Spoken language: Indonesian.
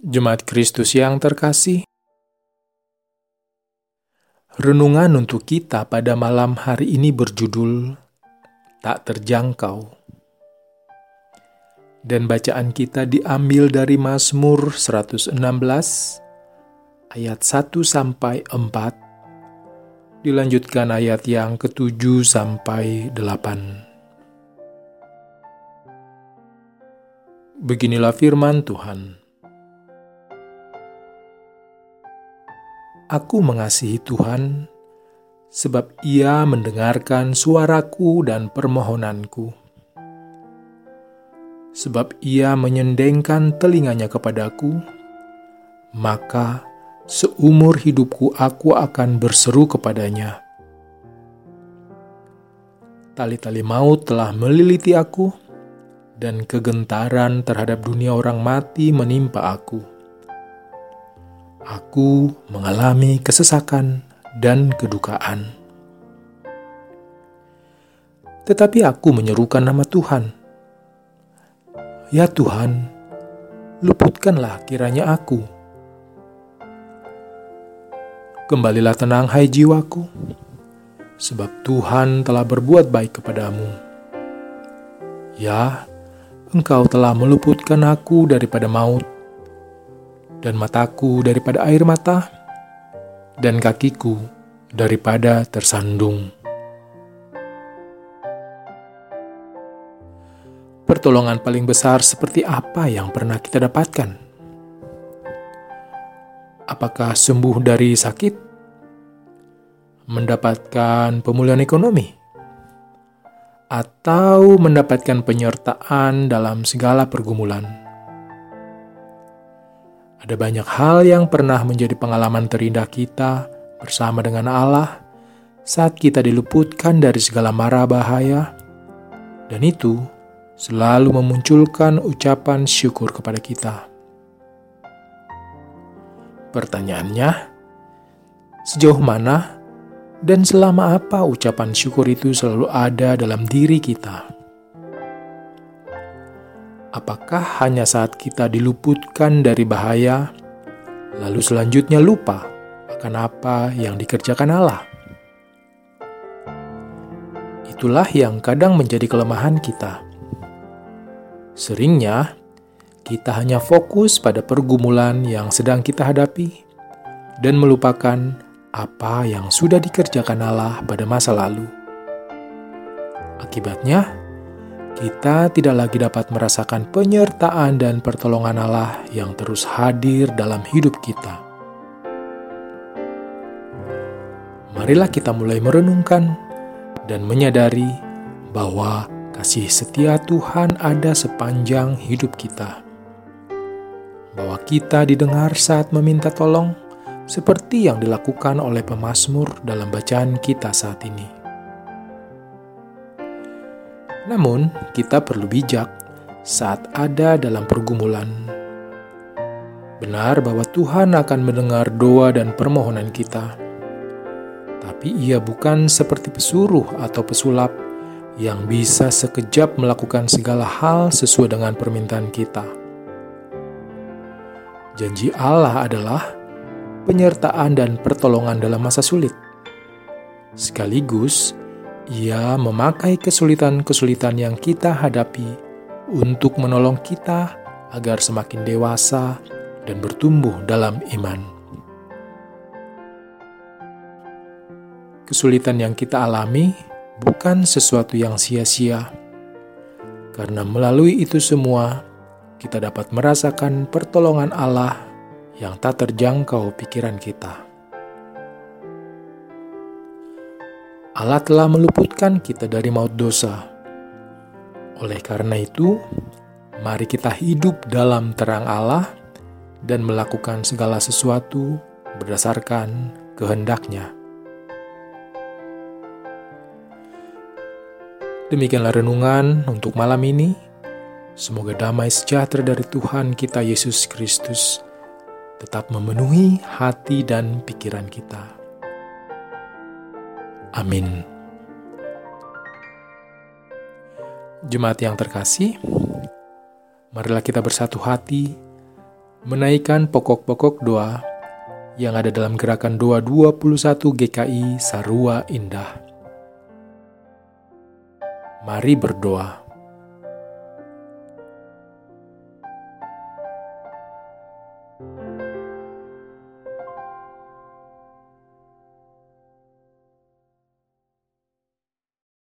Jemaat Kristus yang terkasih, renungan untuk kita pada malam hari ini berjudul "Tak Terjangkau", dan bacaan kita diambil dari Mazmur 116 ayat 1 sampai 4, dilanjutkan ayat yang ke-7 sampai 8. Beginilah firman Tuhan. Aku mengasihi Tuhan, sebab Ia mendengarkan suaraku dan permohonanku. Sebab Ia menyendengkan telinganya kepadaku, maka seumur hidupku aku akan berseru kepadanya. Tali-tali maut telah meliliti aku, dan kegentaran terhadap dunia orang mati menimpa aku aku mengalami kesesakan dan kedukaan. Tetapi aku menyerukan nama Tuhan. Ya Tuhan, luputkanlah kiranya aku. Kembalilah tenang hai jiwaku, sebab Tuhan telah berbuat baik kepadamu. Ya, Engkau telah meluputkan aku daripada maut, dan mataku daripada air mata, dan kakiku daripada tersandung. Pertolongan paling besar seperti apa yang pernah kita dapatkan? Apakah sembuh dari sakit? Mendapatkan pemulihan ekonomi? Atau mendapatkan penyertaan dalam segala pergumulan? Ada banyak hal yang pernah menjadi pengalaman terindah kita bersama dengan Allah saat kita diluputkan dari segala mara bahaya, dan itu selalu memunculkan ucapan syukur kepada kita. Pertanyaannya, sejauh mana dan selama apa ucapan syukur itu selalu ada dalam diri kita? Apakah hanya saat kita diluputkan dari bahaya, lalu selanjutnya lupa akan apa yang dikerjakan Allah? Itulah yang kadang menjadi kelemahan kita. Seringnya, kita hanya fokus pada pergumulan yang sedang kita hadapi dan melupakan apa yang sudah dikerjakan Allah pada masa lalu. Akibatnya, kita tidak lagi dapat merasakan penyertaan dan pertolongan Allah yang terus hadir dalam hidup kita. Marilah kita mulai merenungkan dan menyadari bahwa kasih setia Tuhan ada sepanjang hidup kita. Bahwa kita didengar saat meminta tolong, seperti yang dilakukan oleh pemazmur dalam bacaan kita saat ini. Namun, kita perlu bijak saat ada dalam pergumulan. Benar bahwa Tuhan akan mendengar doa dan permohonan kita, tapi Ia bukan seperti pesuruh atau pesulap yang bisa sekejap melakukan segala hal sesuai dengan permintaan kita. Janji Allah adalah penyertaan dan pertolongan dalam masa sulit. Sekaligus, ia memakai kesulitan-kesulitan yang kita hadapi untuk menolong kita agar semakin dewasa dan bertumbuh dalam iman. Kesulitan yang kita alami bukan sesuatu yang sia-sia, karena melalui itu semua kita dapat merasakan pertolongan Allah yang tak terjangkau pikiran kita. Allah telah meluputkan kita dari maut dosa. Oleh karena itu, mari kita hidup dalam terang Allah dan melakukan segala sesuatu berdasarkan kehendaknya. Demikianlah renungan untuk malam ini. Semoga damai sejahtera dari Tuhan kita Yesus Kristus tetap memenuhi hati dan pikiran kita. Amin. Jemaat yang terkasih, marilah kita bersatu hati menaikkan pokok-pokok doa yang ada dalam gerakan doa 21 GKI Sarua Indah. Mari berdoa.